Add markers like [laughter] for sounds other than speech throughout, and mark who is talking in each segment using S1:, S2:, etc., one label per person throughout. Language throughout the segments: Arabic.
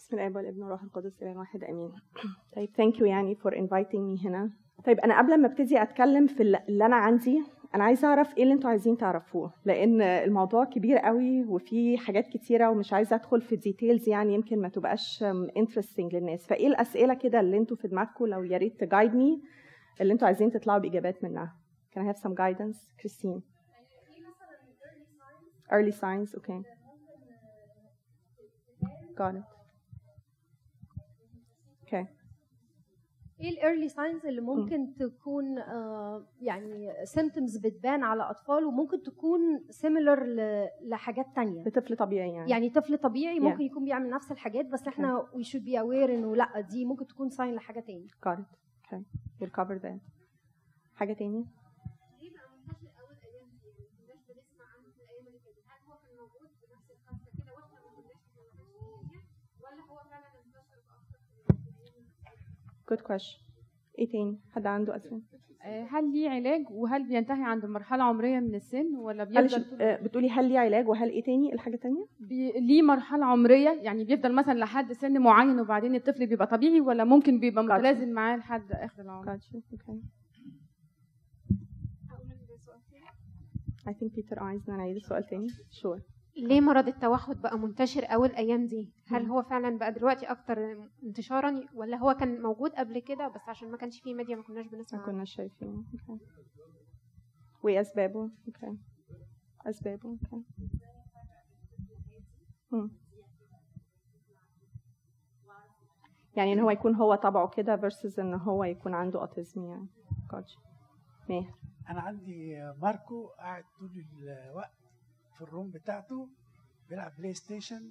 S1: بسم الآب والابن والروح القدس إله واحد آمين. [clears throat] طيب thank you يعني for inviting me هنا. طيب أنا قبل ما أبتدي أتكلم في اللي أنا عندي أنا عايزة أعرف إيه اللي أنتوا عايزين تعرفوه؟ لأن الموضوع كبير قوي وفي حاجات كتيرة ومش عايزة أدخل في details يعني يمكن ما تبقاش interesting للناس. فإيه الأسئلة كده اللي أنتوا في دماغكم لو يا ريت to guide me اللي أنتوا عايزين تطلعوا بإجابات منها؟ Can I have some guidance كريستين early signs okay. Got it. Okay.
S2: إيه ال early signs اللي ممكن تكون آه يعني symptoms بتبان على أطفال وممكن تكون similar لحاجات تانية؟
S1: لطفل طبيعي يعني.
S2: يعني طفل طبيعي
S1: Yeah.
S2: ممكن يكون بيعمل نفس الحاجات بس إحنا we should be aware إنه لأ دي ممكن تكون sign لحاجة تاني
S1: got it. Okay. We'll cover that. حاجة تاني good question. إيه تاني؟ حد عنده أسئلة؟
S3: آه، هل ليه علاج وهل بينتهي عند مرحلة عمرية من السن ولا بيفضل
S1: آه، بتقولي هل ليه علاج وهل إيه تاني؟ الحاجة تانية؟
S3: بي... ليه مرحلة عمرية؟ يعني بيفضل مثلا لحد سن معين وبعدين الطفل بيبقى طبيعي ولا ممكن بيبقى. متلازم معاه لحد آخر العمر؟
S1: I think Peter عايزنا نعيد السؤال تاني sure.
S4: ليه مرض التوحد بقى منتشر قوي الأيام دي هل. هو فعلا بقى دلوقتي أكتر انتشارا ولا هو كان موجود قبل كده بس عشان ما كانش فيه ميديا ما كناش
S1: ما
S4: بنسمع عنه؟
S1: كناش شايفين okay. وايه اسبابه okay. أسبابه okay. يعني إن هو يكون هو طبعه كده versus إن هو يكون عنده autism يعني ماهر
S5: أنا عندي ماركو قاعد طول الوقت في ال room بتاعته بيلعب PlayStation.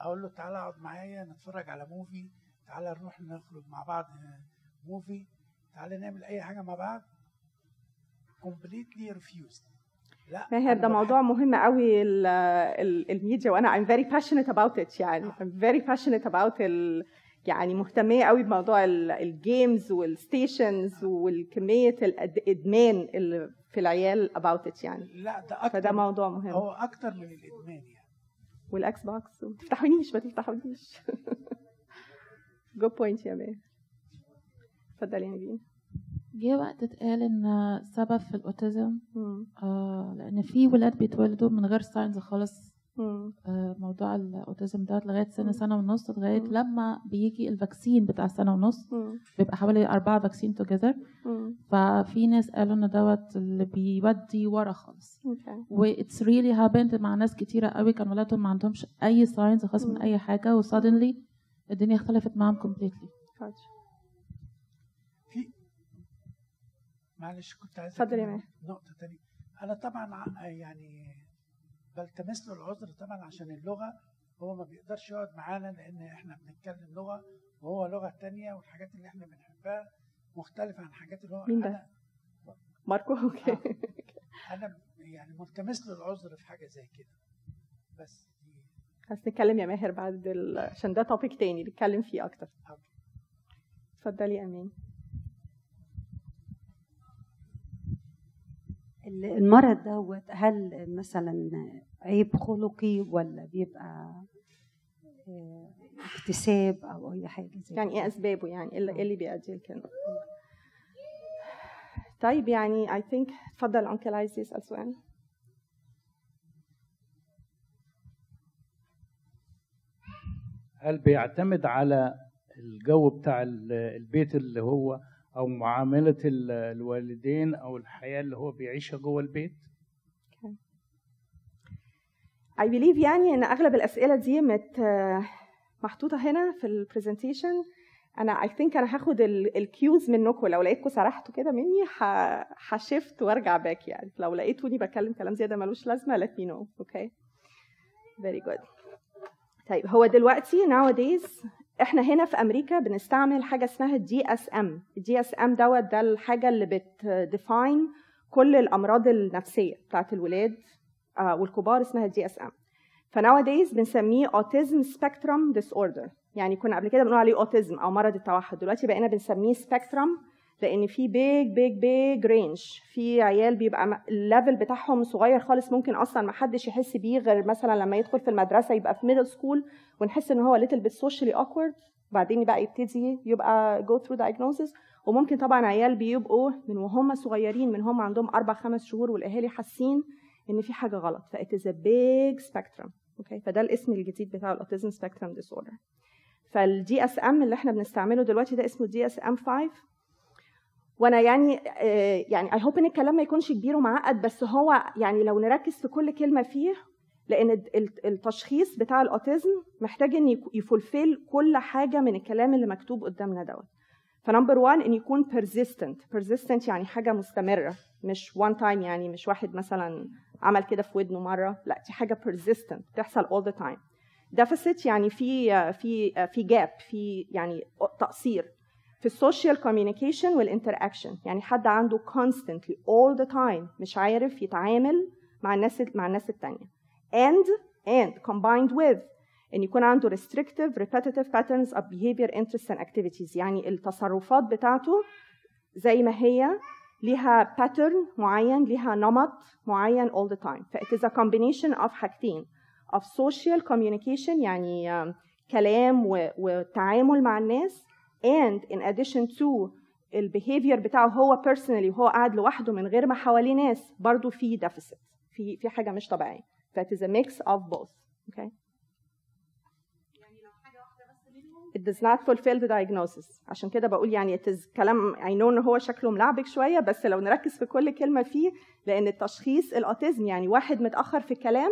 S5: أقول له تعالى اقعد معايا نتفرج على movie تعالى نروح نخرج مع بعض movie تعالى نعمل أي حاجة مع بعض. Completely refused. لا
S1: ماهر ده موضوع مهم قوي ال- ال- الميديا وأنا I'm very passionate about it يعني. I'm very passionate about ال يعني مهتمية قوي بموضوع ال- ال games وال stations والكمية الإدمان اللي في العيال about it يعني.
S5: لا ده أكتر
S1: فده موضوع مهم.
S5: هو أكتر من الإدمان يعني.
S1: وال Xbox ما تفتحونيش ما تفتحونيش. [laughs] good point يا ماهر. اتفضلي يا نبيل
S6: جه وقت اتقال إن سبب في ال
S1: autism.
S6: آه لأن في ولاد بيتولدوا من غير signs خالص موضوع ال autism ده
S1: لغاية.
S6: سنة سنة ونص
S1: لغاية.
S6: لما بيجي ال vaccine بتاع سنة ونص. بيبقى حوالي أربعة vaccine
S1: together.
S6: ففي ناس قالوا إن دوت اللي بيودي ورا خالص
S1: okay
S6: و it's really happened مع ناس كتيرة قوي كان ولادهم ما عندهمش أي signs خالص من
S1: مم.
S6: أي حاجة و suddenly الدنيا اختلفت معاهم completely
S1: gotcha.
S5: في معلش كنت عايز
S1: اتفضل يا.
S5: نقطة تانية أنا طبعا يعني بلتمس له العذر طبعا عشان اللغة هو ما بيقدرش يقعد معانا لأن إحنا بنتكلم لغة وهو لغة تانية والحاجات اللي إحنا بنحبها مختلفة عن حاجات اللي هو
S1: مين ده؟
S5: أنا
S1: ماركو أوكي
S5: آه. [laughs] أنا يعني ملتمس له العذر في حاجة زي كده بس دي
S1: بس نتكلم يا ماهر بعد ال... عشان ده توبيك تاني نتكلم فيه
S5: أكتر.
S1: اتفضلي يا أمين
S7: المرض دوت هل مثلا عيب خلقي ولا بيبقى آه، اكتساب أو أي حاجة زي
S1: يعني
S7: إيه؟
S1: أسبابه؟ يعني إيه اللي, إيه اللي بيؤدي لكده؟ طيب يعني I think اتفضل انكل عايز يسأل سؤال.
S8: هل بيعتمد على الجو بتاع ال- البيت اللي هو أو معاملة ال- الوالدين أو الحياة اللي هو بيعيشها جوه البيت؟
S1: I believe يعني إن أغلب الأسئلة دي مت محطوطة هنا في ال presentation أنا I think أنا هاخد ال cues منكم. لو لقيتكم سرحتوا كده مني ه shift وأرجع back يعني. لو لقيتوني بتكلم كلام زيادة ملوش لازمة let me know. Okay? Very good. طيب هو دلوقتي nowadays إحنا هنا في أمريكا بنستعمل حاجة اسمها ال DSM ال DSM دوت ده الحاجة اللي بت define كل الأمراض النفسية بتاعت الولاد. والكبار اسمها ال DSM ف nowadays بنسميه autism spectrum disorder. يعني كنا قبل كده بنقول عليه autism أو مرض التوحد. دلوقتي بقينا بنسميه spectrum لأن في big big big range في عيال بيبقى ال level بتاعهم صغير خالص ممكن أصلا ما حدش يحس بيه غير مثلا لما يدخل في المدرسة يبقى في middle school ونحس إن هو little bit socially awkward بعدين بقى يبتدي يبقى go through diagnosis. وممكن طبعا عيال بيبقوا من وهم صغيرين من هم عندهم أربع خمس شهور والأهالي حاسين إن في حاجة غلط. ف it is a big spectrum. okay فده الاسم الجديد بتاع ال autism spectrum disorder فال DSM اللي إحنا بنستعمله دلوقتي ده اسمه DSM 5 وأنا يعني آه، يعني I hope إن الكلام ما يكونش كبير ومعقد بس هو يعني لو نركز في كل كلمة فيه لأن ال- ال- التشخيص بتاع ال autism محتاج إن ي fulfill كل حاجة من الكلام اللي مكتوب قدامنا دوت. ف number 1 ان يكون persistent. Persistent يعني حاجة مستمرة. مش one time يعني مش واحد مثلا عمل كده في ودنه مرة. لا دي حاجة persistent. بتحصل all the time. Deficit يعني في في في gap في يعني تقصير. في ال social communication وال interaction يعني حد عنده constantly all the time. مش عارف يتعامل مع الناس مع الناس التانية. And and combined with ان يكون عنده restrictive repetitive patterns of behavior interests and activities يعني التصرفات بتاعته زي ما هي ليها pattern معين ليها نمط معين all the time ف it is a combination of حاجتين of social communication يعني كلام وتعامل مع الناس and in addition to البيهيفير بتاعه هو personally وهو قاعد لوحده من غير ما حواليه ناس برضه في deficit في في حاجة مش طبيعيه ف it is a mix of both okay it does not fulfill the diagnosis. عشان كده بقول يعني it is كلام I know إن هو شكله ملعبك شوية بس لو نركز في كل كلمة فيه لأن التشخيص ال autism يعني واحد متأخر في الكلام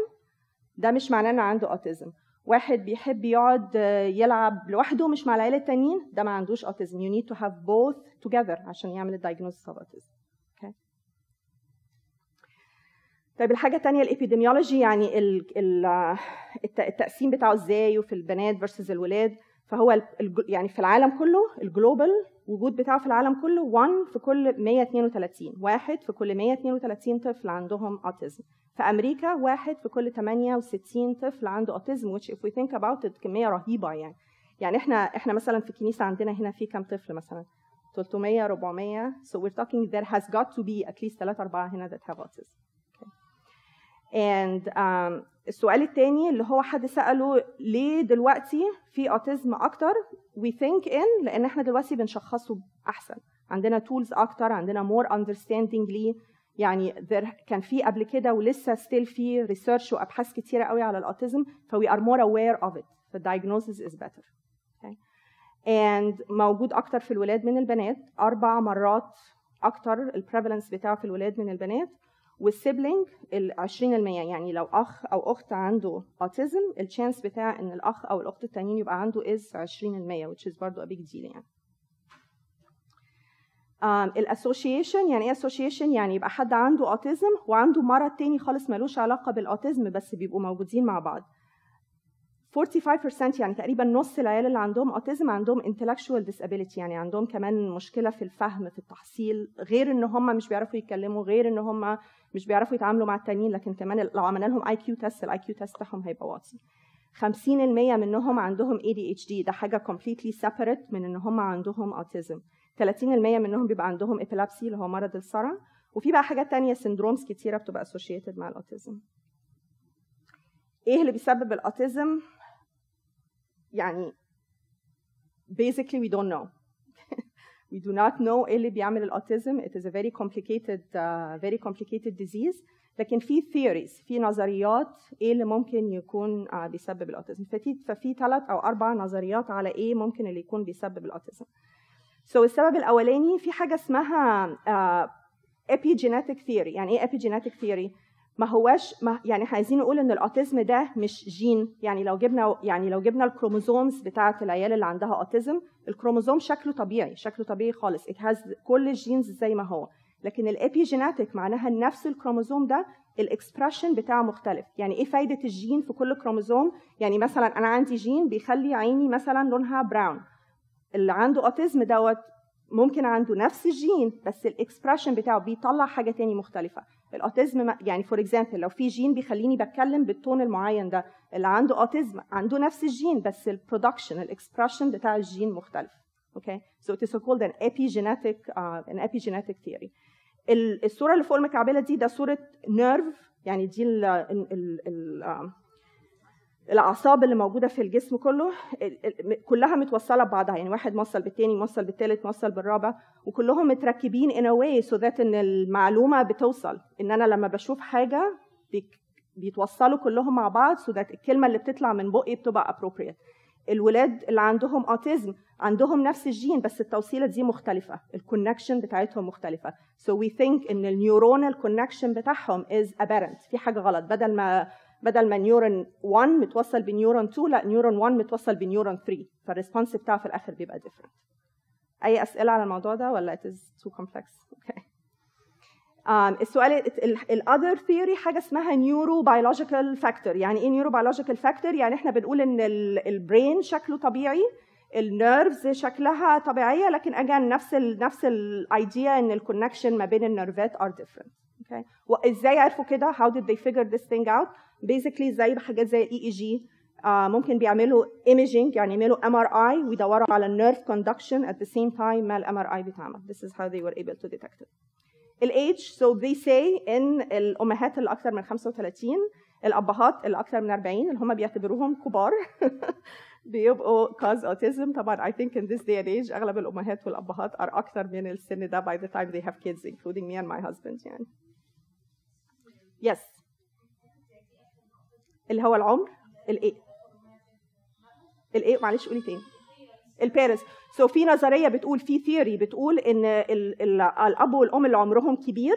S1: ده مش معناه إنه عنده autism واحد بيحب يقعد آه، يلعب لوحده مش مع العيلة التانيين ده ما عندوش autism you need to have both together عشان يعمل ال diagnosis of okay. طيب الحاجة التانية ال epidemiology يعني الت- التقسيم بتاعه إزاي وفي البنات versus الولاد. فهو يعني في العالم كله ال global وجود بتاعه في العالم كله 1 في كل 132 واحد في كل 132 طفل عندهم autism في أمريكا واحد في كل 68 طفل عنده autism which if we think about it كمية رهيبة يعني. يعني إحنا إحنا مثلا في الكنيسه عندنا هنا في كام طفل مثلا؟ 300 400 so we're talking there has got to be at least 3 4 هنا that have autism. Okay. and um, السؤال الثاني اللي هو حد سأله ليه دلوقتي في autism أكتر؟ we think in لأن إحنا دلوقتي بنشخصه أحسن. عندنا tools أكتر عندنا more understanding ليه. يعني كان في قبل كده ولسه still في research وأبحاث كتيرة قوي على ال autism ف we are more aware of it. The diagnosis is better. Okay. and موجود أكتر في الولاد من البنات. أربع مرات أكتر ال prevalence بتاعه في الولاد من البنات. وال sibling ال 20% يعني لو أخ أو أخت عنده autism ال chance بتاع إن الأخ أو الأخت التانيين يبقى عنده is 20% which is برضه a big deal يعني. ال association يعني إيه association يعني يبقى حد عنده autism وعنده مرض تاني خالص ملوش علاقة بال autism بس بيبقوا موجودين مع بعض. 45% يعني تقريبا نص العيال اللي عندهم autism عندهم intellectual disability يعني عندهم كمان مشكلة في الفهم في التحصيل غير إن هم مش بيعرفوا يتكلموا غير إن هم مش بيعرفوا يتعاملوا مع التانيين لكن كمان لو عملنا لهم IQ test ال IQ test بتاعهم هيبقى واطي. 50% منهم عندهم ADHD ده حاجة completely separate من إن هم عندهم autism 30% منهم بيبقى عندهم epilepsy اللي هو مرض الصرع. وفي بقى حاجات تانية syndromes كتيرة بتبقى associated مع ال autism إيه اللي بيسبب ال autism يعني basically we don't know. [laughs] We do not know إيه اللي بيعمل ال autism. It is a very complicated uh, very complicated disease. لكن في theories في نظريات إيه اللي ممكن يكون uh, بيسبب ال autism. ففي ففي ثلاث أو أربع نظريات على إيه ممكن اللي يكون بيسبب ال autism. So السبب الأولاني في حاجة اسمها uh, epigenetic theory. يعني إيه epigenetic theory ما هواش ما يعني عايزين نقول إن ال autism ده مش جين. يعني لو جبنا يعني لو جبنا ال chromosomes بتاعه العيال اللي عندها autism ال chromosome شكله طبيعي شكله طبيعي خالص. It has كل ال genes زي ما هو. لكن ال epigenetic معناها نفس الكروموزوم ده ال expression بتاعه مختلف. يعني إيه فايدة الجين في كل كروموزوم؟ يعني مثلا أنا عندي جين بيخلي عيني مثلا لونها brown اللي عنده autism دوت ممكن عنده نفس الجين بس ال expression بتاعه بيطلع حاجة تاني مختلفة. ال autism يعني for example لو في جين بيخليني بتكلم بال tone المعين ده اللي عنده autism عنده نفس الجين بس ال production ال expression بتاع الجين مختلف so it is called an epigenetic uh, an epigenetic theory. ال- الصورة اللي فوق المكعبلة دي ده صورة نيرف يعني دي ال ال ال الأعصاب اللي موجودة في الجسم كله كلها متوصلة ببعضها يعني واحد موصل بالتاني موصل بالتالت موصل بالرابع وكلهم متركبين in a way so that إن المعلومة بتوصل إن أنا لما بشوف بيك- بيتوصلوا كلهم مع بعض so that الكلمة اللي بتطلع من بقي بتبقى appropriate. الولاد اللي عندهم autism عندهم نفس الجين بس التوصيلة دي مختلفة ال connection بتاعتهم مختلفة. So we think إن ال neuronal connection بتاعهم is aberrant في حاجة غلط. بدل ما بدل ما neuron 1 متوصل ب neuron 2 لا neuron 1 متوصل ب neuron 3 فال response بتاعه في الآخر بيبقى different. أي أسئلة على الموضوع ده ولا it is too complex okay. um, السؤال ال other theory حاجة اسمها neurobiological factor يعني إيه neurobiological factor يعني إحنا بنقول إن ال brain شكله طبيعي ال nerves شكلها طبيعية لكن again نفس ال نفس ال idea إن ال connection ما بين ال nerve ات are different okay وازاي عرفوا كده؟ How did they figure this thing out basically زي بحاجات زي ال EEG ممكن بيعملوا imaging يعني يعملوا MRI ويدوروا على ال nerve conduction at the same time ما ال MRI بيتعمل this is how they were able to detect it. الايدج so they say إن الأمهات اللي أكثر من 35 الأبهات اللي أكثر من 40 اللي هم بيعتبروهم كبار [laughs] بيبقوا cause autism. طبعا I think in this day and age أغلب الأمهات والأبهات are أكثر من السن ده by the time they have kids including me and my husband يعني. Yes. اللي هو العمر الايه الايه معلش قولي تاني. ال parents سو so في نظرية بتقول في theory بتقول إن ال ال الأب والأم اللي عمرهم كبير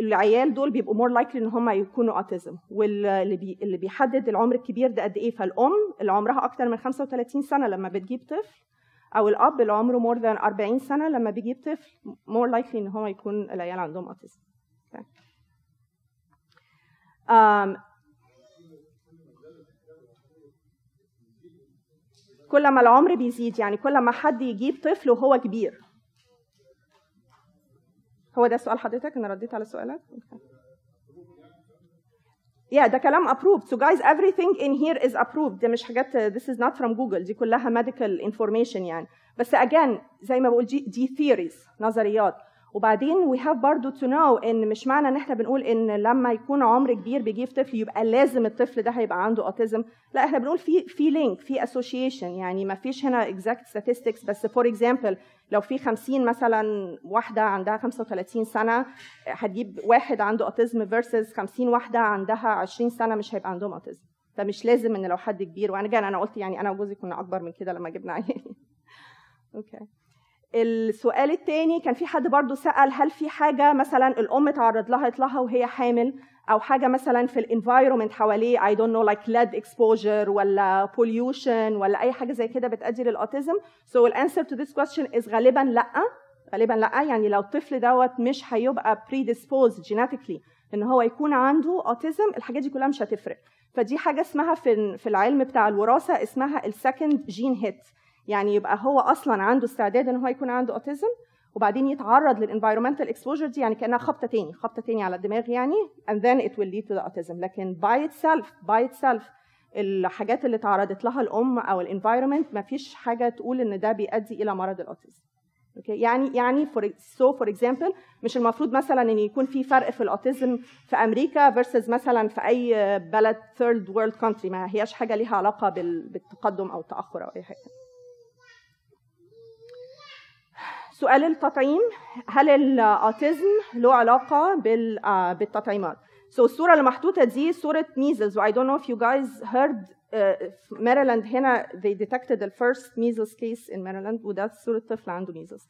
S1: العيال دول بيبقوا more likely إن هم يكونوا autism واللي بي اللي بيحدد العمر الكبير ده قد إيه. فالأم اللي عمرها أكتر من 35 سنة لما بتجيب طفل أو الأب اللي عمره more than 40 سنة لما بيجيب طفل more likely إن هو يكون العيال عندهم autism كل ما العمر بيزيد يعني كل ما حد يجيب طفل وهو كبير. هو ده سؤال حضرتك؟ أنا رديت على سؤالك. Yeah ده كلام approved. So guys everything in here is approved. ده مش حاجات this is not from Google. دي كلها medical information يعني. بس again زي ما بقول دي, دي theories نظريات. وبعدين we have برضو to know إن مش معنى إن إحنا بنقول إن لما يكون عمر كبير بيجيب طفل يبقى لازم الطفل ده هيبقى عنده autism لا إحنا بنقول في في link في association يعني ما فيش هنا exact statistics بس for example لو في 50 مثلا واحدة عندها 35 سنة هتجيب واحد عنده autism versus 50 واحدة عندها 20 سنة مش هيبقى عندهم autism فمش لازم إن لو حد كبير وأنا جاي أنا قلت يعني أنا وجوزي كنا أكبر من كده لما جبنا عيالي. okay [laughs] okay. السؤال الثاني كان في حد برضو سأل هل في حاجة مثلا الأم تعرض لها يطلعها وهي حامل أو حاجة مثلا في ال environment حواليه I don't know like lead exposure ولا pollution ولا أي حاجة زي كده بتأدي لل autism so the answer to this question is غالبا لأ. غالبا لأ. يعني لو الطفل دوت مش هيبقى predisposed genetically إن هو يكون عنده autism الحاجات دي كلها مش هتفرق. فدي حاجة اسمها في في العلم بتاع الوراثة اسمها ال second gene hit يعني يبقى هو أصلا عنده استعداد إن هو يكون عنده autism وبعدين يتعرض لل environmental exposure دي يعني كأنها خبطة تاني خبطة تاني على الدماغ يعني and then it will lead to the autism. لكن by itself by itself الحاجات اللي تعرضت لها الأم أو ال environment ما فيش حاجة تقول إن ده بيؤدي إلى مرض ال autism. okay يعني يعني for so for example مش المفروض مثلا إن يكون في فرق في ال autism في أمريكا versus مثلا في أي بلد third world country ما هياش حاجة ليها علاقة بالتقدم أو التأخر أو أي حاجة. سؤال التطعيم. هل ال autism له علاقة بالتطعيمات؟ So الصورة اللي محطوطه دي صورة measles. I don't know if you guys heard uh, هنا they detected the first measles case in Maryland وده صورة طفل عنده measles.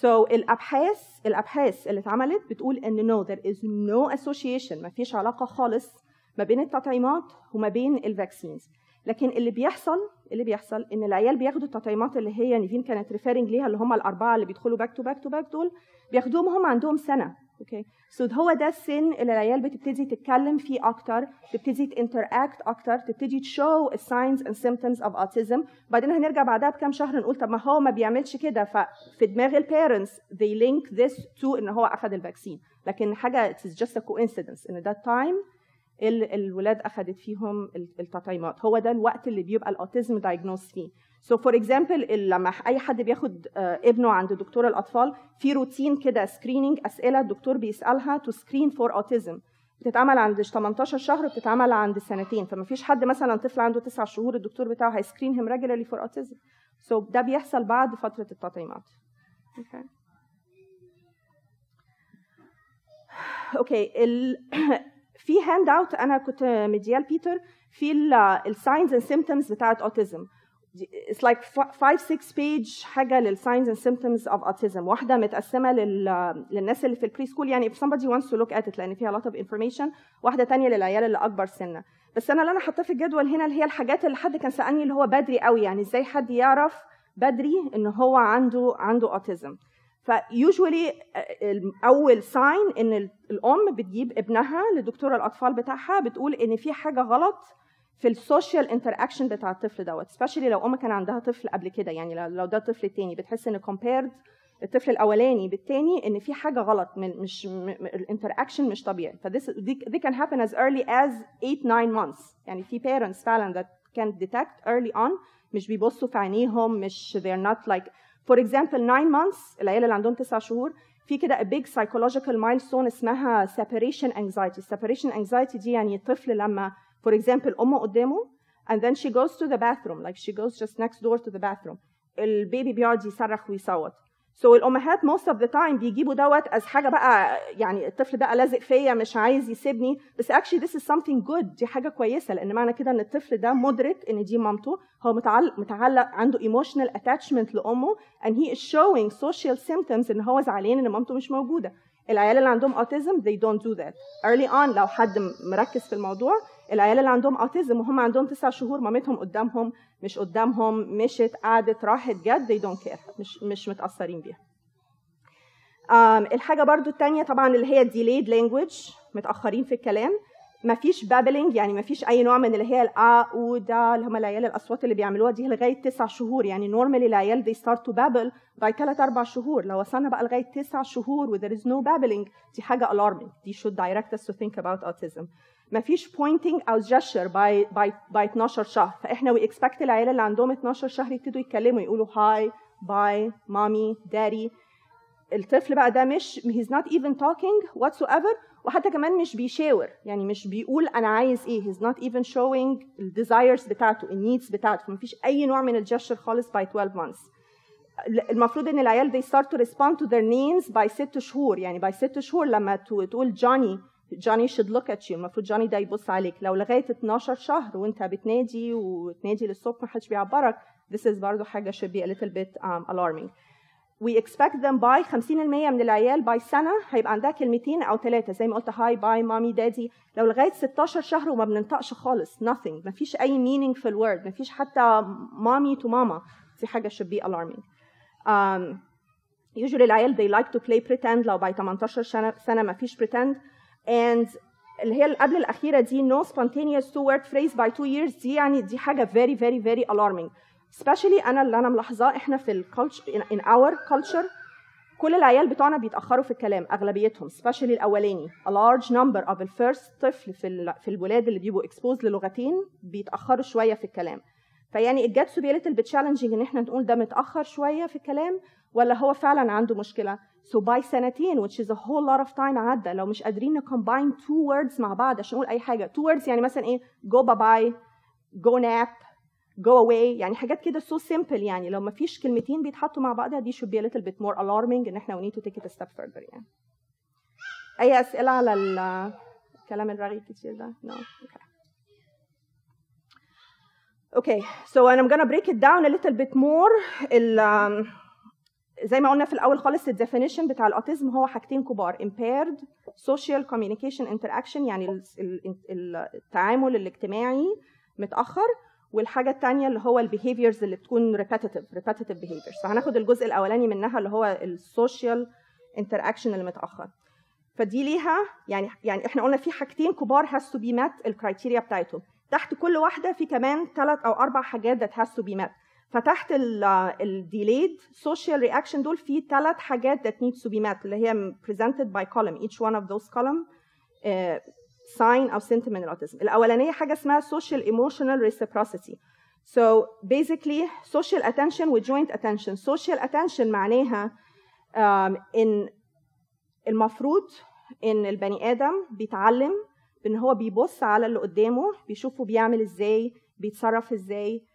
S1: So الابحاث الأبحاث اللي اتعملت بتقول إن no there is no association ما فيش علاقة خالص ما بين التطعيمات وما بين ال vaccines لكن اللي بيحصل اللي بيحصل إن العيال بياخدوا التطعيمات اللي هي نيفين كانت referring ليها اللي هم الأربعة اللي بيدخلوا back to back to back دول بياخدوهم هم عندهم سنة. okay so هو ده السن اللي العيال بتبتدي تتكلم فيه أكتر تبتدي ت interact أكتر تبتدي ت show ال signs and symptoms of autism بعدين هنرجع بعدها بكام شهر نقول طب ما هو ما بيعملش كده. ففي دماغ ال parents they link this to إن هو اخذ ال vaccine لكن حاجة it is just a coincidence إن ده اللي الولاد اخذت فيهم ال- التطعيمات. هو ده الوقت اللي بيبقى ال autism diagnosed فيه. so for example لما أي حد بياخد آه، ابنه عند دكتور الأطفال في روتين كده screening أسئلة الدكتور بيسألها to screen for autism بتتعمل عند 18 شهر بتتعمل عند سنتين. فما فيش حد مثلا طفل عنده 9 شهور الدكتور بتاعه هي screen him regularly for autism so ده بيحصل بعد فترة التطعيمات. okay okay ال... [clears throat] في handout أنا كنت مدياه ل بيتر في ال signs and symptoms بتاعت autism it's like 5 6 page حاجة لل signs and symptoms of autism واحدة متقسمة لل... للناس اللي في ال preschool يعني if somebody wants to look at it لأن فيها lot of information. واحدة تانية للعيال اللي أكبر سنة. بس أنا اللي أنا حاطاه في الجدول هنا اللي هي الحاجات اللي حد كان سألني اللي هو بدري قوي. يعني إزاي حد يعرف بدري إن هو عنده عنده autism ف usually أول sign إن ال- الأم بتجيب ابنها لدكتور الأطفال بتاعها بتقول إن في حاجة غلط في ال social interaction بتاع الطفل دوت specially لو أم كان عندها طفل قبل كده يعني لو- ده الطفل التاني بتحس إن compared الطفل الأولاني بالتاني إن في حاجة غلط مش ال interaction مش طبيعي. فدي دي can happen as early as 8 9 months. يعني في parents فعلا that can detect early on مش بيبصوا في عينيهم مش they're not like for example 9 months العيال اللي عندهم 9 شهور في كده a big psychological milestone اسمها separation anxiety separation anxiety دي يعني الطفل لما for example امه قدامه and then she goes to the bathroom like she goes just next door to the bathroom البيبي بيقعد يصرخ ويصوت So الامهات most of the time بيجيبوا دوت as حاجة بقى يعني الطفل بقى لازق فيا مش عايز يسيبني. بس actually this is something good دي حاجة كويسة لأن معنى كده إن الطفل ده مدرك إن دي مامته. هو متعلق متعلق عنده emotional attachment لأمه and he is showing social symptoms إن هو زعلان إن مامته مش موجودة. العيال اللي عندهم autism they don't do that. Early on لو حد مركز في الموضوع العيال اللي عندهم autism وهم عندهم تسع شهور مامتهم قدامهم مش قدامهم مشت قعدت راحت جت they don't care مش مش متأثرين بيها. الحاجة برضو التانية طبعا اللي هي delayed language متأخرين في الكلام. مفيش babbling يعني مفيش أي نوع من اللي هي الآ أو دا اللي هم العيال الأصوات اللي بيعملوها دي لغاية تسع شهور. يعني normally العيال they start to babble by ثلاث أربع شهور. لو وصلنا بقى لغاية تسع شهور و there is no babbling دي حاجة alarming. دي should direct us to think about autism. مفيش pointing أو gesture by, by, by 12 شهر. فإحنا we expect العيال اللي عندهم 12 شهر يبتدوا يتكلموا يقولوا hi bye mommy daddy. الطفل بقى ده مش he's not even talking whatsoever وحتى كمان مش بيشاور. يعني مش بيقول أنا عايز إيه. He's not even showing ال desires بتاعته ال needs بتاعته. فمفيش أي نوع من الجستشر خالص by 12 months. المفروض إن العيال they start to respond to their names by ست شهور. يعني by ست شهور لما تقول جوني جوني should look at you. المفروض جوني ده يبص عليك. لو لغاية 12 شهر وانت بتنادي وتنادي للصبح محدش بيعبرك this is برضه حاجة should be a little bit um, alarming. We expect them by 50% من العيال by سنة هيبقى عندها كلمتين أو ثلاثة زي ما قلت هاي باي مامي دادي لو لغاية 16 شهر وما بننطقش خالص nothing. مفيش أي meaning في الورد مفيش حتى mommy to ماما دي حاجة should be alarming. Um, usually العيال they like to play pretend. لو by 18 سنة, سنة مفيش pretend. And اللي هي قبل الأخيرة دي no spontaneous two word phrase by two years دي يعني دي حاجة very very very alarming. Especially أنا اللي أنا ملاحظاه إحنا في ال culture in our culture كل العيال بتوعنا بيتأخروا في الكلام أغلبيتهم especially الأولاني. A large number of the first طفل في في الولاد اللي بيبقوا exposed للغتين بيتأخروا شوية في الكلام. فيعني it gets to be a little bit challenging إن إحنا نقول ده متأخر شوية في الكلام ولا هو فعلا عنده مشكلة؟ So by سنتين which is a whole lot of time عدى لو مش قادرين نcombine two words مع بعض عشان نقول اي حاجة two words يعني مثلا إيه go bye bye go nap go away يعني حاجات كده so simple يعني لو ما فيش كلمتين بيتحطوا مع بعضها دي should be a little bit more alarming ان إحنا we need to take it a step further يعني اي اسئله على ال- الكلام الرغي كتير ده no okay okay so I'm gonna break it down a little bit more um, زي ما قلنا في الأول خالص ال definition بتاع ال autism هو حاجتين كبار impaired social communication interaction يعني ال- ال- ال- التعامل الاجتماعي متأخر والحاجة الثانية اللي هو ال behaviors اللي بتكون repetitive repetitive behaviors. فهناخد الجزء الأولاني منها اللي هو ال social interaction اللي متأخر. فدي ليها يعني يعني إحنا قلنا في حاجتين كبار has to be met ال criteria بتاعتهم. تحت كل واحدة في كمان ثلاث أو أربع حاجات that has to be met. فتحت ال delayed social reaction دول في ثلاث حاجات that needs to be met اللي هي presented by column each one of those column uh, sign أو من ال autism الاولانيه حاجة اسمها social emotional reciprocity so basically social attention و joint attention social attention معناها um, ان المفروض ان البني آدم بيتعلم ان هو بيبص على اللي قدامه بيشوفه بيعمل إزاي بيتصرف إزاي آه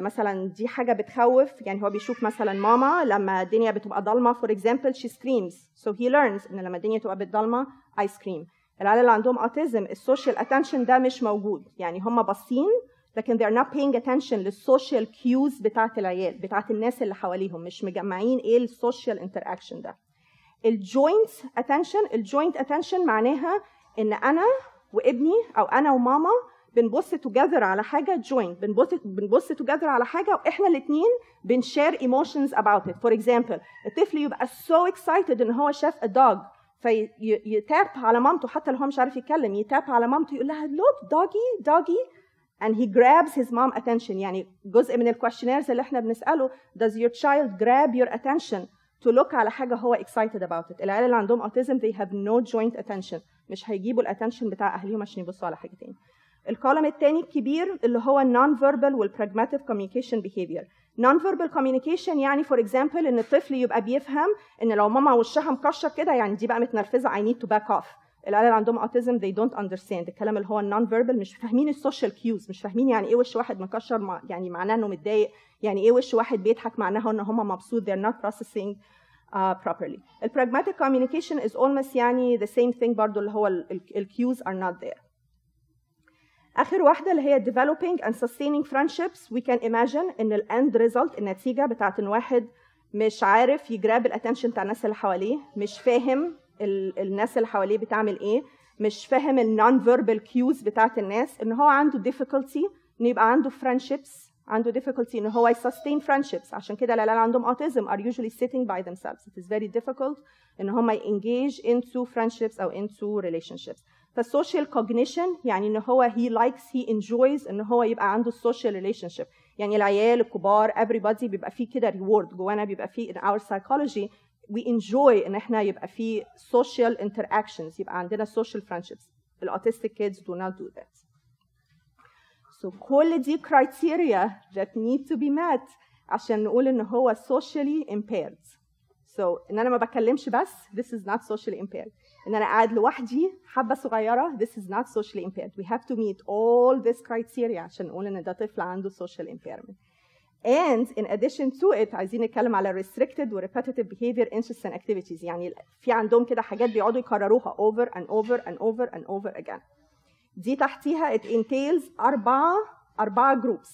S1: مثلا دي حاجة بتخوف يعني هو بيشوف مثلا ماما لما الدنيا بتبقى ضلمة for example she screams so he learns إن لما الدنيا تبقى بالضلمه I scream العيال اللي عندهم autism ال social attention ده مش موجود. يعني هم باصين لكن they are not paying attention لل social cues بتاعت العيال بتاعت الناس اللي حواليهم. مش مجمعين إيه ال social interaction ده. ال joint attention ال joint attention معناها إن أنا وابني أو أنا وماما بنبص together على حاجة joint بنبص بنبص together على حاجة وإحنا الاثنين بن share emotions about it for example الطفل يبقى so so excited إن هو شاف ا dog في tap على مامته حتى لو هو مش عارف يتكلم ي tap على مامته يقول لها look doggy doggy and he grabs his mom attention. يعني جزء من ال questionnaires اللي إحنا بنسأله does your child grab your attention to look على حاجة هو excited about it العيال اللي عندهم autism they have no joint attention. مش هيجيبوا ال attention بتاع أهليهم عشان يبصوا على حاجة تاني. ال column الثاني الكبير اللي هو non verbal والpragmatic communication behavior. Non verbal communication يعني for example إن الطفل يبقى بيفهم إن لو ماما وشها مكشر كده يعني دي بقى متنرفزة I need to back off. العيال اللي عندهم autism they don't understand. الكلام اللي هو ال non verbal مش فاهمين ال social cues مش فاهمين يعني إيه وش واحد مكشر يعني معناه إنه متضايق يعني إيه وش واحد بيضحك معناها إن هم مبسوط they're not processing uh, properly. ال pragmatic communication is almost يعني the same thing برضو اللي هو ال cues are not there. اخر واحدة اللي هي developing and sustaining friendships we can imagine ان ال end result النتيجه بتاعت ان واحد مش عارف ي grab ال attention بتاع الناس اللي حواليه مش فاهم ال الناس اللي حواليه بتعمل إيه مش فاهم ال non verbal cues بتاعت الناس ان هو عنده difficulty ان يبقى عنده friendships عنده difficulty ان هو sustain friendships عشان كده العيال عندهم autism are usually sitting by themselves it is very difficult ان هم engage into friendships أو into relationships فالسوشيال cognition يعني ان هو he likes he enjoys ان هو يبقى عنده social relationship يعني العيال الكبار everybody بيبقى فيه كده reward جوانا بيبقى فيه in our psychology we enjoy ان احنا يبقى فيه social interactions يبقى عندنا social friendships الautistic kids do not do that so كل دي criteria that need to be met عشان نقول ان هو socially impaired so ان انا ما بتكلمش بس this is not socially impaired ان أنا قاعد لوحدي حبه صغيره this is not socially impaired we have to meet all this criteria عشان نقول ان ده طفل عنده social impairment and in addition to it عايزين نتكلم على restricted و repetitive behavior interests and activities يعني في عندهم كده حاجات بيقعدوا يكرروها over and over and over and over again دي تحتيها it entails أربعة أربعة groups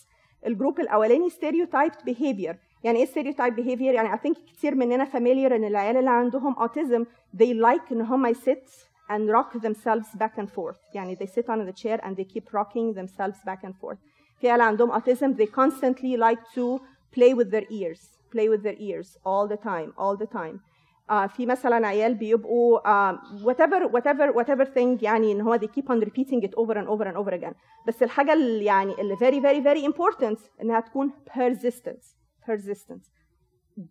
S1: ال group الأولاني stereotyped behavior يعني ايه stereotype behavior يعني I think كتير مننا familiar ان العيال اللي عندهم autism they like ان هم sit and rock themselves back and forth يعني they sit on the chair and they keep rocking themselves back and forth في عيال عندهم autism they constantly like to play with their ears play with their ears all the time all the time uh, في مثلا عيال بيبقوا uh, whatever whatever whatever thing يعني ان هو they keep on repeating it over and over and over again بس الحاجه اللي يعني اللي very very very important انها تكون persistent Persistent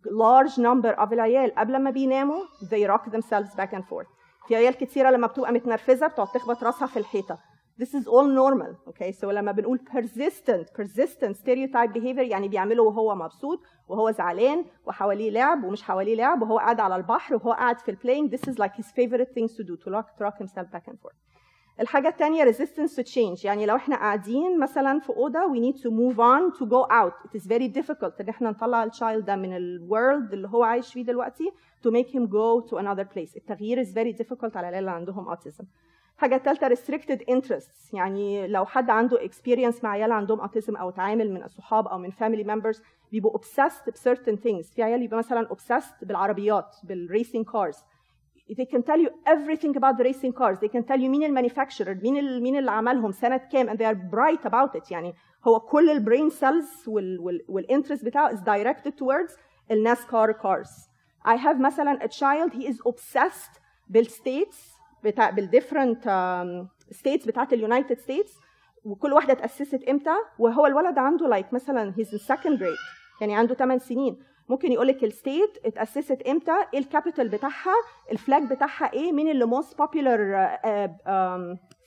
S1: large number of العيال قبل ما بيناموا they rock themselves back and forth في عيال كتيره لما بتبقى متنرفزه بتقعد تخبط راسها في الحيطه This is all normal, okay? So لما بنقول persistent, persistent stereotype behavior يعني بيعمله وهو مبسوط وهو زعلان وحواليه لعب ومش حواليه لعب وهو قاعد على البحر وهو قاعد في ال playing this is like his favorite things to do to rock, to rock himself back and forth. الحاجة التانية resistance to change. يعني لو إحنا قاعدين مثلا في أوضة we need to move on to go out. It is very difficult إن إحنا نطلع ال child ده من ال world اللي هو عايش فيه دلوقتي to make him go to another place. التغيير is very difficult على اللي عندهم autism. الحاجة الثالثة restricted interests. يعني لو حد عنده experience مع عيال عندهم autism أو تعامل من الصحاب أو من family members بيبقوا obsessed ب certain things. في عيال يبقى مثلا obsessed بالعربيات بالracing cars. They can tell you everything about the racing cars they can tell you مين ال manufacturer مين ال- مين اللي عملهم سنة كام and they are bright about it. يعني هو كل ال brain cells وال interest بتاعه is directed towards ال NASCAR cars. I have مثلا a child he is obsessed بالstates بتاع بال different states بتاعت ال United States وكل واحدة اتاسست إمتى؟ وهو الولد عنده like like مثلا he's second grade. يعني عنده 8 سنين. ممكن يقول لك ال state اتاسست إمتى إيه ال capital بتاعها ال flag بتاعها إيه مين ال most popular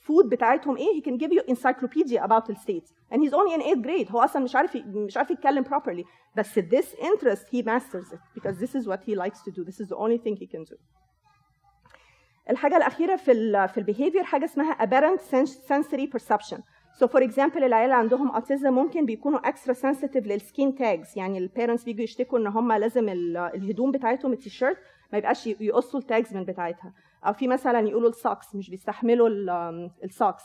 S1: food بتاعتهم إيه he can give you encyclopedia about the state and he's only in 8th grade هو أصلا مش عارف مش عارف يتكلم properly بس this interest he masters it because this is what he likes to do this is the only thing he can do الحاجة الاخيره في ال في ال behavior حاجة اسمها sens- sensory perception so for example العيال اللي عندهم autism ممكن بيكونوا extra sensitive لل skin tags. يعني ال parents بيجوا يشتكوا إن هم لازم ال- الهدوم بتاعتهم التيشيرت ما يبقاش يقصوا ال tags من بتاعتها. أو في مثلا يقولوا ال socks مش بيستحملوا ال socks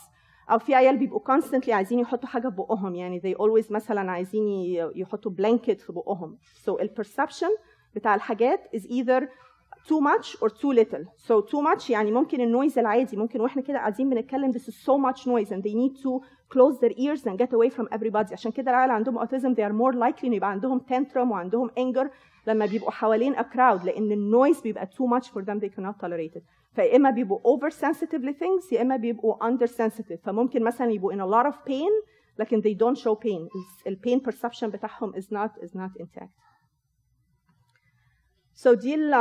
S1: أو في عيال بيبقوا constantly عايزين يحطوا حاجة في بقهم. يعني they always مثلا عايزين يحطوا blanket في بقهم. So ال perception بتاع الحاجات is either too much or too little so too much يعني ممكن ال noise العادي ممكن وإحنا كده قاعدين بنتكلم this is so much noise and they need to close their ears and get away from everybody عشان كده العيال عندهم autism they are more likely انه يبقى عندهم tantrum وعندهم anger لما بيبقوا حوالين a crowd لأن ال noise بيبقى too much for them they cannot tolerate it فيا اما بيبقوا over sensitive ل things يا اما بيبقوا under sensitive فممكن مثلا يبقوا in a lot of pain لكن they don't show pain ال pain perception بتاعهم is not is not intact So دي ال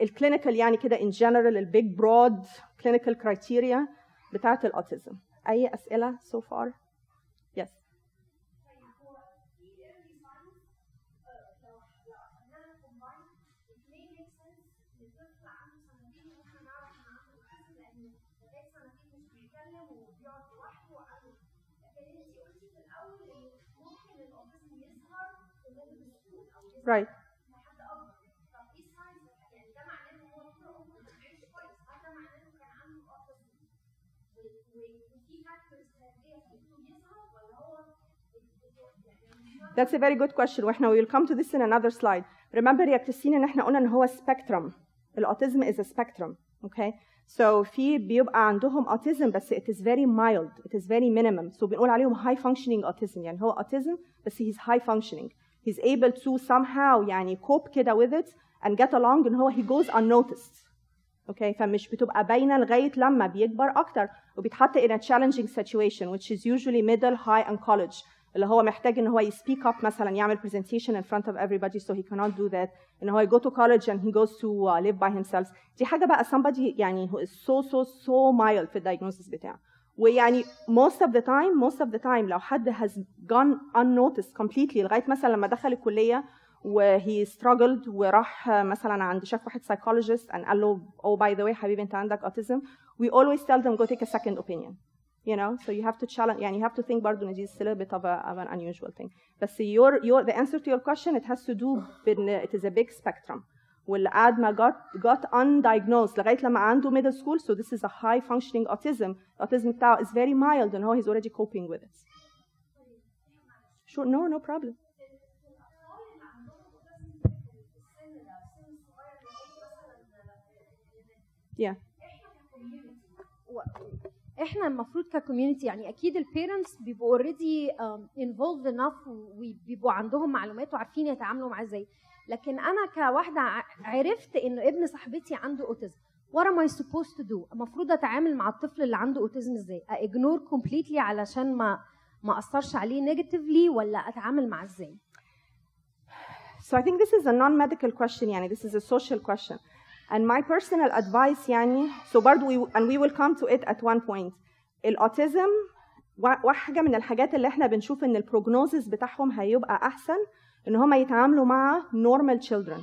S1: ال clinical يعني كده in general ال big broad clinical criteria بتاعت ال autism. أي أسئلة so far؟ Yes. Right. That's a very good question واحنا we will come to this in another slide. Remember يا كريستين ان احنا قلنا ان هو spectrum. الاوتيزم is a spectrum. Okay? So في بيبقى عندهم autism بس it is very mild. It is very minimum. So بنقول عليهم high functioning autism يعني هو autism بس he's high functioning. He's able to somehow يعني cope كده with it and get along ان هو he goes unnoticed. اوكي فمش بتبقى باينه لغايه لما بيكبر اكتر وبيتحط in a challenging situation which is usually middle high and college اللي هو محتاج إن هو ي speak up مثلا يعمل برزنتيشن ان فرونت اوف everybody سو هي كانوت دو ذات إن هو ي go to college and he goes to live by himself دي حاجة بقى somebody يعني هو so so so mild في ال diagnosis بتاعه. ويعني موست اوف ذا تايم موست اوف ذا تايم لو حد هاز جون ان نوتس كومبليتلي لغاية مثلا لما دخل الكلية و he struggled وراح مثلا عند شاف واحد psychologist and قال له أو باي ذا way حبيبي أنت عندك اوتيزم وي اولويز تيل them go تيك ا second opinion. you know so you have to challenge يعني you have to think برضه ان دي still a bit of, a, of an unusual thing بس your, your the answer to your question it has to do بان it is a big spectrum واللي قعد ما got got undiagnosed لغايه لما عنده middle school so this is a high functioning autism autism بتاعه is very mild and how he's already coping with it sure no no problem yeah
S2: إحنا المفروض ك community يعني أكيد ال parents بيبقوا already involved enough وبيبقوا عندهم معلومات وعارفين يتعاملوا معاه إزاي. لكن أنا كواحدة عرفت إن ابن صاحبتي عنده autism what am I supposed to do المفروض أتعامل مع الطفل اللي عنده اوتيزم إزاي؟ ignore completely علشان ما ما أثرش عليه negatively ولا أتعامل معاه إزاي؟
S1: So I think this is a non-medical question يعني this is a social question. And my personal advice يعني so برضو we, and we will come to it at one point. الأوتيزم وا- واحدة من الحاجات اللي احنا بنشوف ان البروجنوزس بتاعهم هيبقى أحسن ان هم يتعاملوا مع normal children.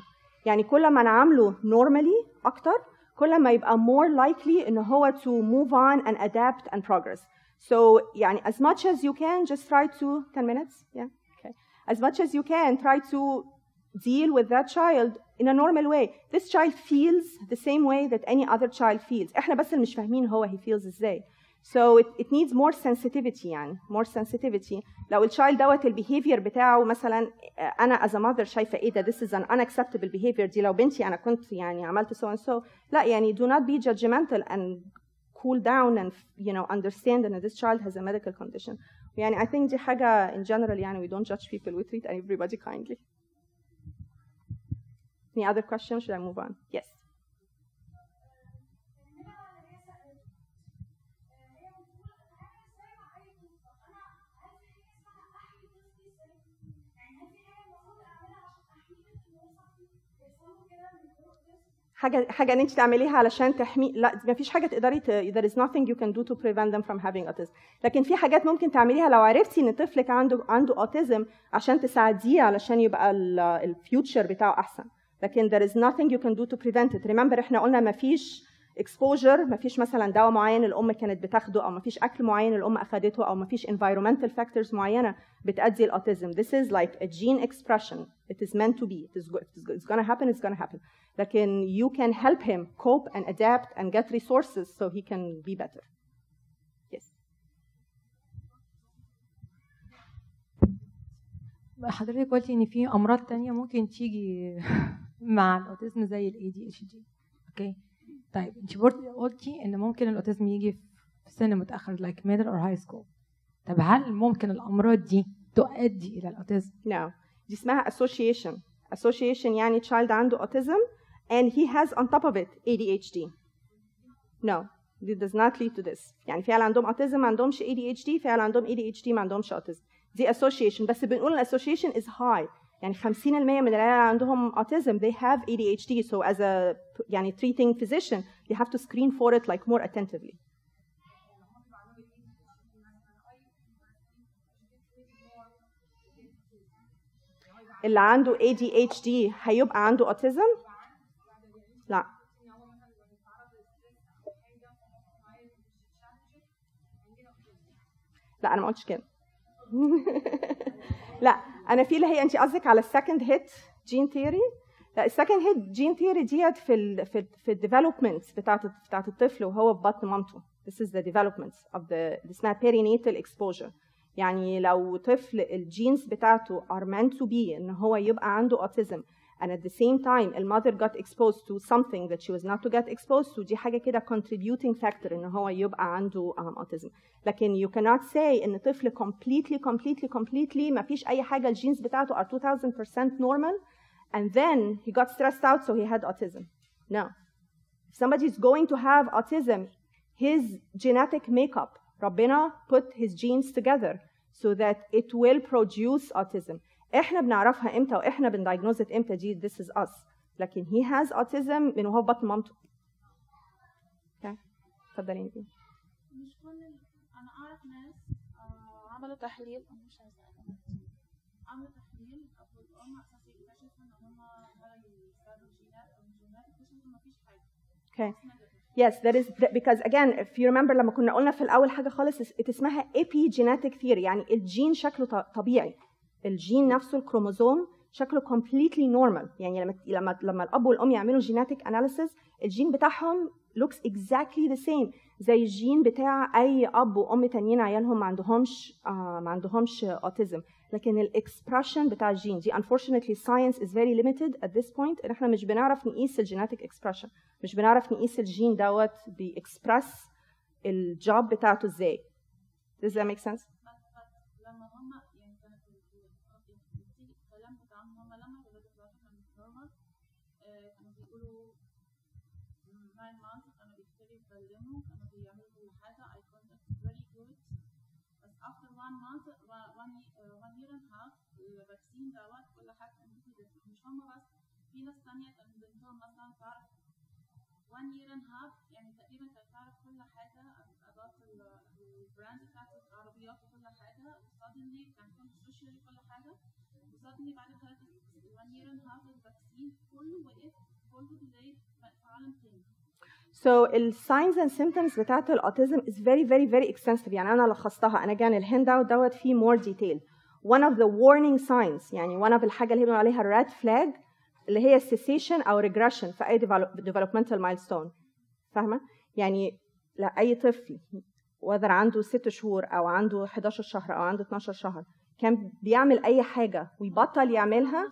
S1: يعني كل ما نعامله normally أكتر كل ما يبقى more likely ان هو to move on and adapt and progress. So يعني as much as you can just try to 10 minutes yeah okay as much as you can try to deal with that child in a normal way. This child feels the same way that any other child feels. احنا بس اللي مش فاهمين هو he feels ازاي. So it, it needs more sensitivity يعني more sensitivity. لو الشايلد دوت البيهيفير بتاعه مثلا آه، انا as a mother شايفه ايه ده this is an unacceptable behavior دي لو بنتي انا كنت يعني عملت so and so لا يعني do not be judgmental and cool down and you know understand that this child has a medical condition. يعني I think دي حاجة in general يعني we don't judge people we treat everybody kindly. Any other questions? Should I move on? Yes. حاجة حاجة إن أنت تعمليها علشان تحمي لا ما فيش حاجة تقدري ت... there is nothing you can do to prevent them from having autism لكن في حاجات ممكن تعمليها لو عرفتي إن طفلك عنده عنده autism عشان تساعديه علشان يبقى ال future بتاعه أحسن لكن there is nothing you can do to prevent it remember إحنا قلنا ما فيش exposure ما فيش مثلا دواء معين الام كانت بتاخده أو ما فيش اكل معين الام اخذته أو ما فيش environmental factors معينه بتؤدي ال autism this is like a gene expression it is meant to be it is it's going to happen it's going to happen لكن you can help him cope and adapt and get resources so he can be better
S9: حضرتك قلتي ان في امراض تانية ممكن تيجي مع ال autism زي ال ADHD okay طيب انت قلتي إن ممكن ال autism يجي في سن متأخر like middle or high school. طب هل ممكن الأمراض دي تؤدي إلى الأوتيزم؟
S1: No. دي اسمها association. Association يعني child عنده autism and he has on top of it ADHD no. This does not lead to this. يعني في عيال عندهم autism ما عندهمش ADHD في عيال عندهم ADHD ما عندهمش autism. دي association. بس بنقول ال association is high. يعني 50% من العيال عندهم autism they have ADHD so as a يعني treating physician you have to screen for it like more attentively اللي عنده ADHD هيبقى عنده autism لا لا أنا ما قلتش كده لا أنا في اللي هي انت قصدك على ال second hit gene theory لا ال second hit gene theory that في ال في ال في ال development بتاعت بتاعت الطفل وهو في بطن مامته. This is the development of the دي اسمها perinatal exposure. يعني لو طفل الجينز بتاعته are meant to be إن هو يبقى عنده autism and at the same time the mother got exposed to something that she was not to get exposed to دي حاجة كده contributing factor ان هو يبقى عنده um, autism لكن you cannot say ان طفل completely completely completely ما فيش اي حاجة الجينز بتاعته are 2000% normal and then he got stressed out so he had autism no if somebody is going to have autism his genetic makeup ربنا put his genes together so that it will produce autism إحنا بنعرفها إمتى وإحنا بن diagnose إمتى دي this is us. لكن he has autism من وهو في بطن مامته. okay اتفضلي انتي
S6: مش كل أنا أعرف ناس آه، عملوا تحليل. مش أقول. عملوا تحليل ابو الام على أساس يكتشفوا إن هم ولا يستخدموا جينات أو جينات؟ اكتشفوا مفيش حاجة.
S1: Okay. Yes, that is because again, if you remember لما كنا قلنا في الأول حاجة خالص it اسمها epigenetic theory. يعني الجين شكله طبيعي. الجين نفسه الكروموزوم شكله completely normal. يعني لما لما لما الأب والأم يعملوا genetic analysis الجين بتاعهم looks exactly the same زي الجين بتاع أي أب وأم تانيين عيالهم ما عندهمش آه ما عندهمش autism. لكن ال expression بتاع الجين دي unfortunately science is very limited at this point. إن إحنا مش بنعرف نقيس ال genetic expression مش بنعرف نقيس الجين دوت بي express ال job بتاعته إزاي. Does that make sense?
S6: After one month و- one ye- one year and a half ال vaccine دوت كل حاجة مش هم بس في ناس تانية كان بنتهم مثلا تعرف one year and half يعني تقريبا كانت تعرف كل حاجة about ال- ال brand بتاعت العربيات وكل حاجة و suddenly كان كل socially كل حاجة. و suddenly بعد ثلاثة one year and half ال vaccine كله وقف كله بقت في عالم تاني.
S1: So signs and symptoms بتاعت ال autism is very very very extensive يعني أنا لخصتها أنا جاني ال handout دوت فيه more detail. One of the warning signs يعني one of الحاجة اللي بنقول عليها red flag اللي هي cessation أو regression في أي develop- developmental milestone. فاهمة؟ يعني لا أي طفل whether عنده ست شهور أو عنده 11 شهر أو عنده 12 شهر كان بيعمل أي حاجة ويبطل يعملها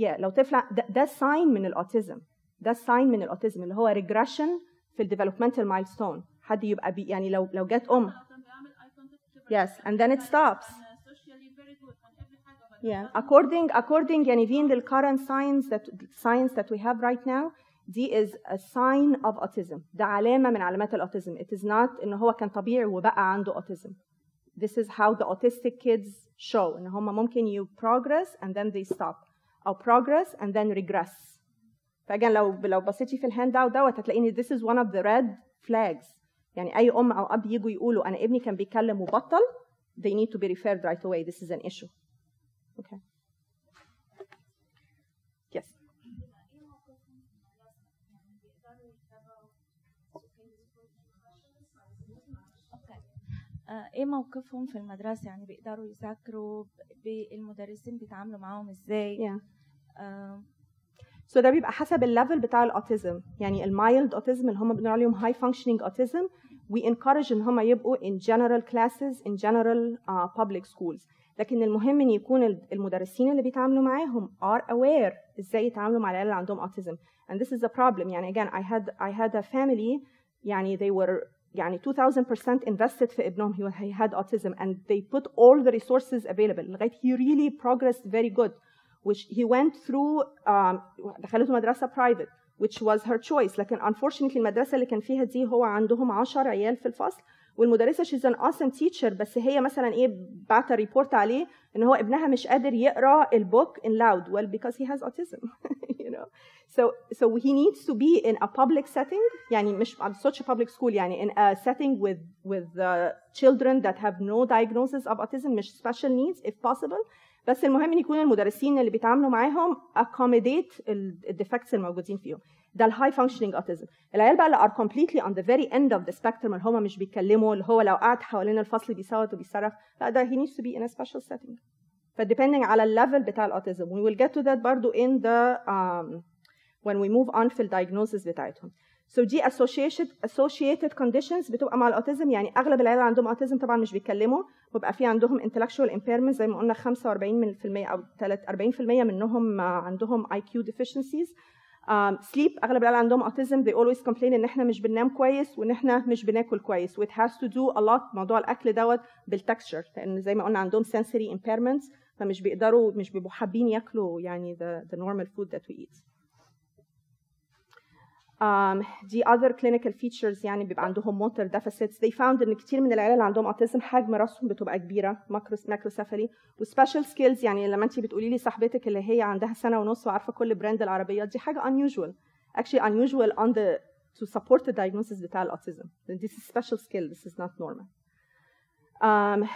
S1: yeah, لو طفل ده, ده sign من ال autism ده sign من ال autism اللي هو regression في ال developmental milestone حد يبقى بي يعني لو لو جت
S6: um
S1: yes and then it stops yeah according according يعني being the current science that science that we have right now دي is a sign of autism ده علامة من علامات الاوتيزم it is not ان هو كان طبيعي وبقى عنده autism this is how the autistic kids show ان هم ممكن you progress and then they stop أو progress and then regress فاجان لو لو بصيتي في الهاند اوت دوت هتلاقي ان this is one of the red flags. يعني أي أم أو أب يجوا يقولوا أنا ابني كان بيتكلم وبطل they need to be referred right away. This is an issue. Okay. Yes.
S10: آه، إيه موقفهم في المدرسة؟ يعني بيقدروا يذاكروا المدرسين بيتعاملوا معاهم إزاي؟
S1: Yeah.
S10: آه،
S1: So ده بيبقى حسب ال level بتاع ال autism يعني ال mild autism اللي هم بنقول عليهم high functioning autism we encourage ان هم يبقوا general classes in general uh, public schools لكن المهم ان يكون ال- المدرسين اللي بيتعاملوا معاهم are aware إزاي يتعاملوا مع العيال اللي عندهم autism and this is a problem يعني again I had I had a family يعني they were يعني 2000% invested في ابنهم he had autism and they put all the resources available لغايه he really progressed very good which he went through um, دخلته مدرسة private which was her choice لكن unfortunately المدرسة اللي كان فيها دي هو عندهم 10 عيال في الفصل والمدرسة she's an awesome teacher بس هي مثلا ايه بعت ريبورت عليه ان هو ابنها مش قادر يقرا البوك in loud well because he has autism [laughs] you know so so he needs to be in a public setting يعني مش such a public school يعني in a setting with with uh, children that have no diagnosis of autism مش special needs if possible بس المهم إن يكون المدرسين اللي بيتعاملوا معاهم accommodate ال defects الموجودين فيهم. ده ال high functioning autism العيال بقى اللي are completely on the very end of the spectrum اللي هم مش بيتكلموا اللي هو لو قعد حوالين الفصل بيصوت وبيصرخ. لا ده needs to be in a special setting. ف depending على ال level بتاع ال autism will get to that برضو in the um, when we move on في ال diagnosis بتاعتهم. So دي associated associated conditions بتبقى مع ال autism يعني أغلب العيال اللي عندهم autism طبعا مش بيتكلموا وبيبقى في عندهم intellectual impairment زي ما قلنا 45 من المية أو 40% منهم عندهم IQ deficiencies. Um, sleep أغلب العيال عندهم autism they always complain إن إحنا مش بننام كويس وإن إحنا مش بناكل كويس. It has to do a lot موضوع الأكل دوت بالتكستشر لأن زي ما قلنا عندهم sensory impairments فمش بيقدروا مش بيبقوا حابين ياكلوا يعني the, the normal food that we eat. Um, دي other clinical features يعني بيبقى عندهم motor deficits. They found إن كتير من العيال اللي عندهم autism حجم راسهم بتبقى كبيرة macrocephaly و special skills يعني لما انت بتقولي لي صاحبتك اللي هي عندها سنة ونص وعارفة كل brand العربيات دي حاجة unusual. Actually unusual on the to support the diagnosis بتاع ال autism this is special skill. This is not normal. Um,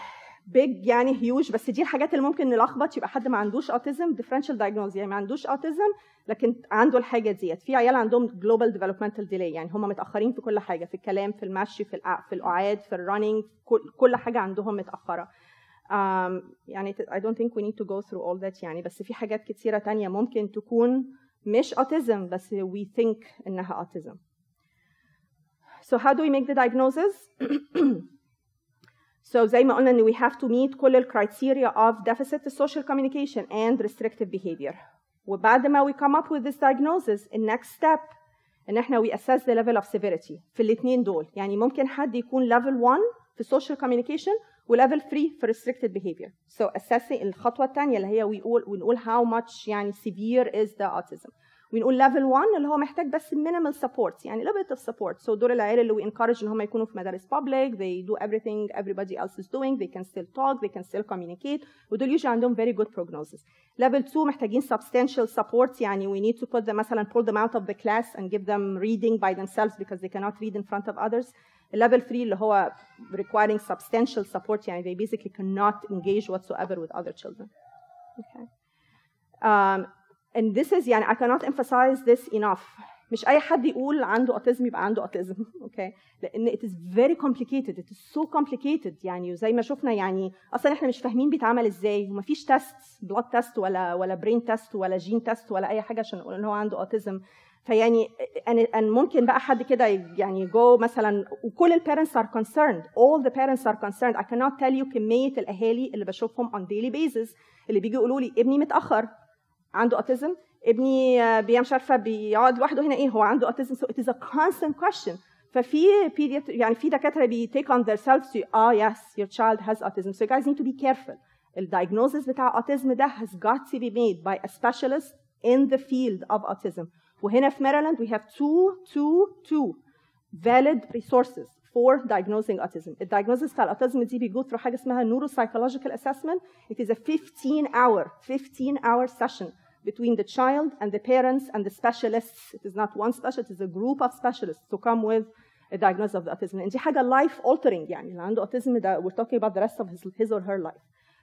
S1: big يعني huge بس دي الحاجات اللي ممكن نلخبط يبقى حد ما عندوش autism differential diagnosis يعني ما عندوش autism لكن عنده الحاجة ديت. في عيال عندهم global developmental delay يعني هم متأخرين في كل حاجة في الكلام في المشي في. في القعاد في الرننج كل, حاجة عندهم متأخرة. um, يعني I don't think we need to go through all that يعني بس في حاجات كتيرة تانية ممكن تكون مش autism بس we think إنها autism. So how do we make the diagnosis? [clears throat] So زي ما قلنا ان we have to meet كل الكرايتيريا of deficit social communication and restrictive behavior. وبعد ما we come up with this diagnosis the next step ان احنا we assess the level of severity في الاثنين دول يعني ممكن حد يكون level 1 في social communication و level 3 في restricted behavior. So assessing الخطوة الثانية اللي هي we all, ونقول how much يعني severe is the autism. ونقول level 1 اللي هو محتاج بس minimal support يعني little bit of support so دول العيال اللي we encourage ان هم يكونوا في مدارس public they do everything everybody else is doing they can still talk they can still communicate ودول usually عندهم very good prognosis level 2 محتاجين substantial support يعني we need to put them مثلا pull them out of the class and give them reading by themselves because they cannot read in front of others level 3 اللي هو requiring substantial support يعني they basically cannot engage whatsoever with other children okay. um, and this is يعني I cannot emphasize this enough. مش أي حد يقول عنده autism يبقى عنده أوكي okay. لأن it is very complicated it is so complicated يعني وزي ما شفنا يعني أصلا إحنا مش فاهمين بيتعمل إزاي ومفيش تيست blood test ولا ولا brain test ولا gene test ولا أي حاجة عشان نقول إن هو عنده autism. فيعني ان ممكن بقى حد كده يعني جو مثلا وكل ال parents are concerned all the parents are concerned. I cannot tell you كمية الأهالي اللي بشوفهم on daily basis اللي بيجوا يقولوا لي ابني متأخر. عنده autism ابني بي مش عارفه بيقعد لوحده هنا إيه هو عنده autism so it is a constant question ففي يعني في دكاتره بي take on themselves to آه oh, yes your child has autism so you guys need to be careful الدايجنوزس بتاع autism ده has got to be made by a specialist in the field of autism وهنا في ميرلاند we have two two two valid resources for diagnosing autism. الدايجنوزس بتاع الاوتيزم دي بيجو through حاجة اسمها neuropsychological assessment. It is a 15 hour 15 hour session between the child and the parents and the specialists. It is not one specialist, it is a group of specialists to come with a diagnosis of the autism. And دي حاجة life altering يعني اللي عنده autism ده we're talking about the rest of his, his or her life.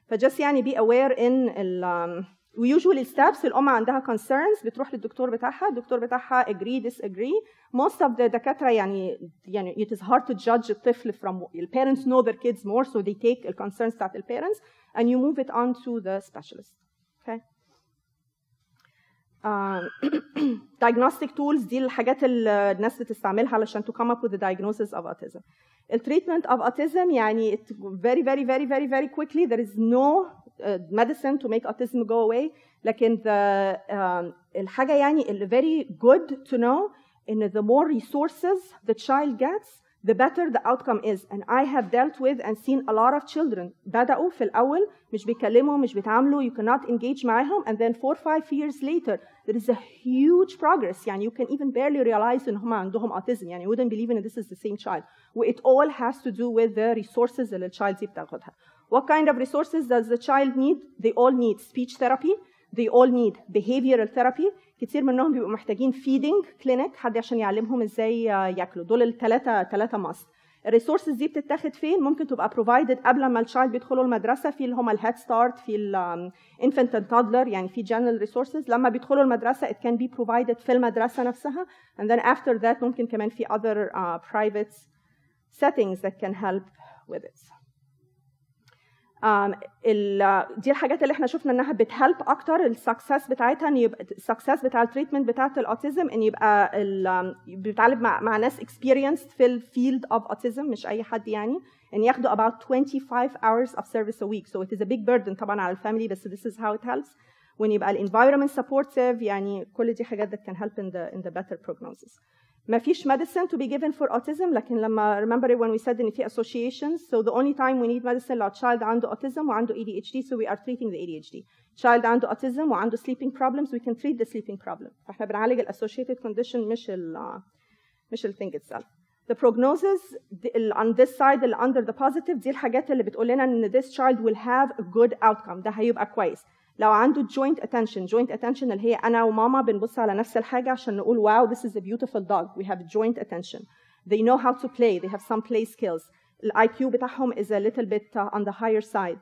S1: فجست يعني be aware in ال um, ويوجوالي steps الام عندها concerns بتروح للدكتور بتاعها الدكتور بتاعها agree disagree most of the دكاتره يعني يعني it is hard to judge الطفل from the parents know their kids more so they take the concerns بتاعت the parents and you move it on to the specialist okay um, [clears throat] diagnostic tools دي الحاجات اللي الناس بتستعملها علشان to come up with the diagnosis of autism التريتمنت of autism يعني it very very very very very quickly there is no uh, medicine to make autism go away لكن the um, الحاجة يعني اللي very good to know in the more resources the child gets the better the outcome is and I have dealt with and seen a lot of children بدأوا في الأول مش بيكلموا مش بيتعاملوا you cannot engage معاهم and then four five years later there is a huge progress يعني you can even barely realize إن هم عندهم autism يعني you wouldn't believe in this is the same child و it all has to do with the resources اللي الchild دي بتاخدها what kind of resources does the child need they all need speech therapy they all need behavioral therapy كتير منهم بيبقوا محتاجين feeding clinic حد عشان يعلمهم إزاي ياكلوا. دول الثلاثه ثلاثة must ال resources دي بتتاخد فين؟ ممكن تبقى provided قبل ما ال child بيدخلوا المدرسة في اللي هم ال Head Start في ال infant and toddler يعني في general resources. لما بيدخلوا المدرسة it can be provided في المدرسة نفسها. and then after that ممكن كمان في other uh, private settings that can help with it. دي الحاجات اللي إحنا شفنا انها بت help أكتر ال success بتاعتها ان يبقى ال success بتاع ال treatment بتاعت ال autism ان يبقى بيتعالج مع, مع ناس experienced في ال field of autism مش أي حد يعني ان ياخدوا about 25 hours of service a week. So it is a big burden طبعا على ال family بس this is how it helps. وان يبقى الانفايرمنت supportive يعني كل دي حاجات that can help in the in the better prognosis. ما فيش medicine to be given for autism لكن لما remember when we said ان في associations so the only time we need medicine لو child عنده autism وعنده ADHD so we are treating the ADHD child عنده autism وعنده sleeping problems we can treat the sleeping problem فاحنا بنعالج ال associated condition مش ال مش ال thing itself the prognosis on this side اللي under the positive دي الحاجات اللي بتقول لنا ان this child will have a good outcome ده هيبقى كويس لو عنده joint attention joint attention اللي هي أنا وماما بنبص على نفس الحاجة عشان نقول wow this is a beautiful dog we have joint attention they know how to play they have some play skills ال IQ بتاعهم is a little bit uh, on the higher side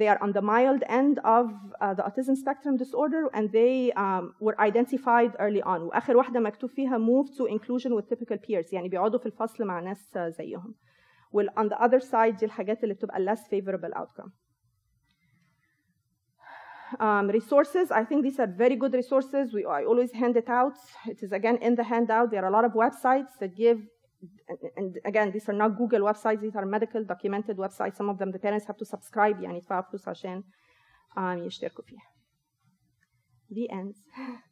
S1: they are on the mild end of uh, the autism spectrum disorder and they um, were identified early on واخر واحده مكتوب فيها move to inclusion with typical peers يعني بيقعدوا في الفصل مع ناس زيهم وال on the other side دي الحاجات اللي بتبقى less favorable outcome um, resources. I think these are very good resources. We, I always hand it out. It is again in the handout. There are a lot of websites that give, and, and again, these are not Google websites. These are medical documented websites. Some of them the parents have to subscribe يعني يدفعوا فلوس عشان um, يشتركوا فيها. The end. [laughs]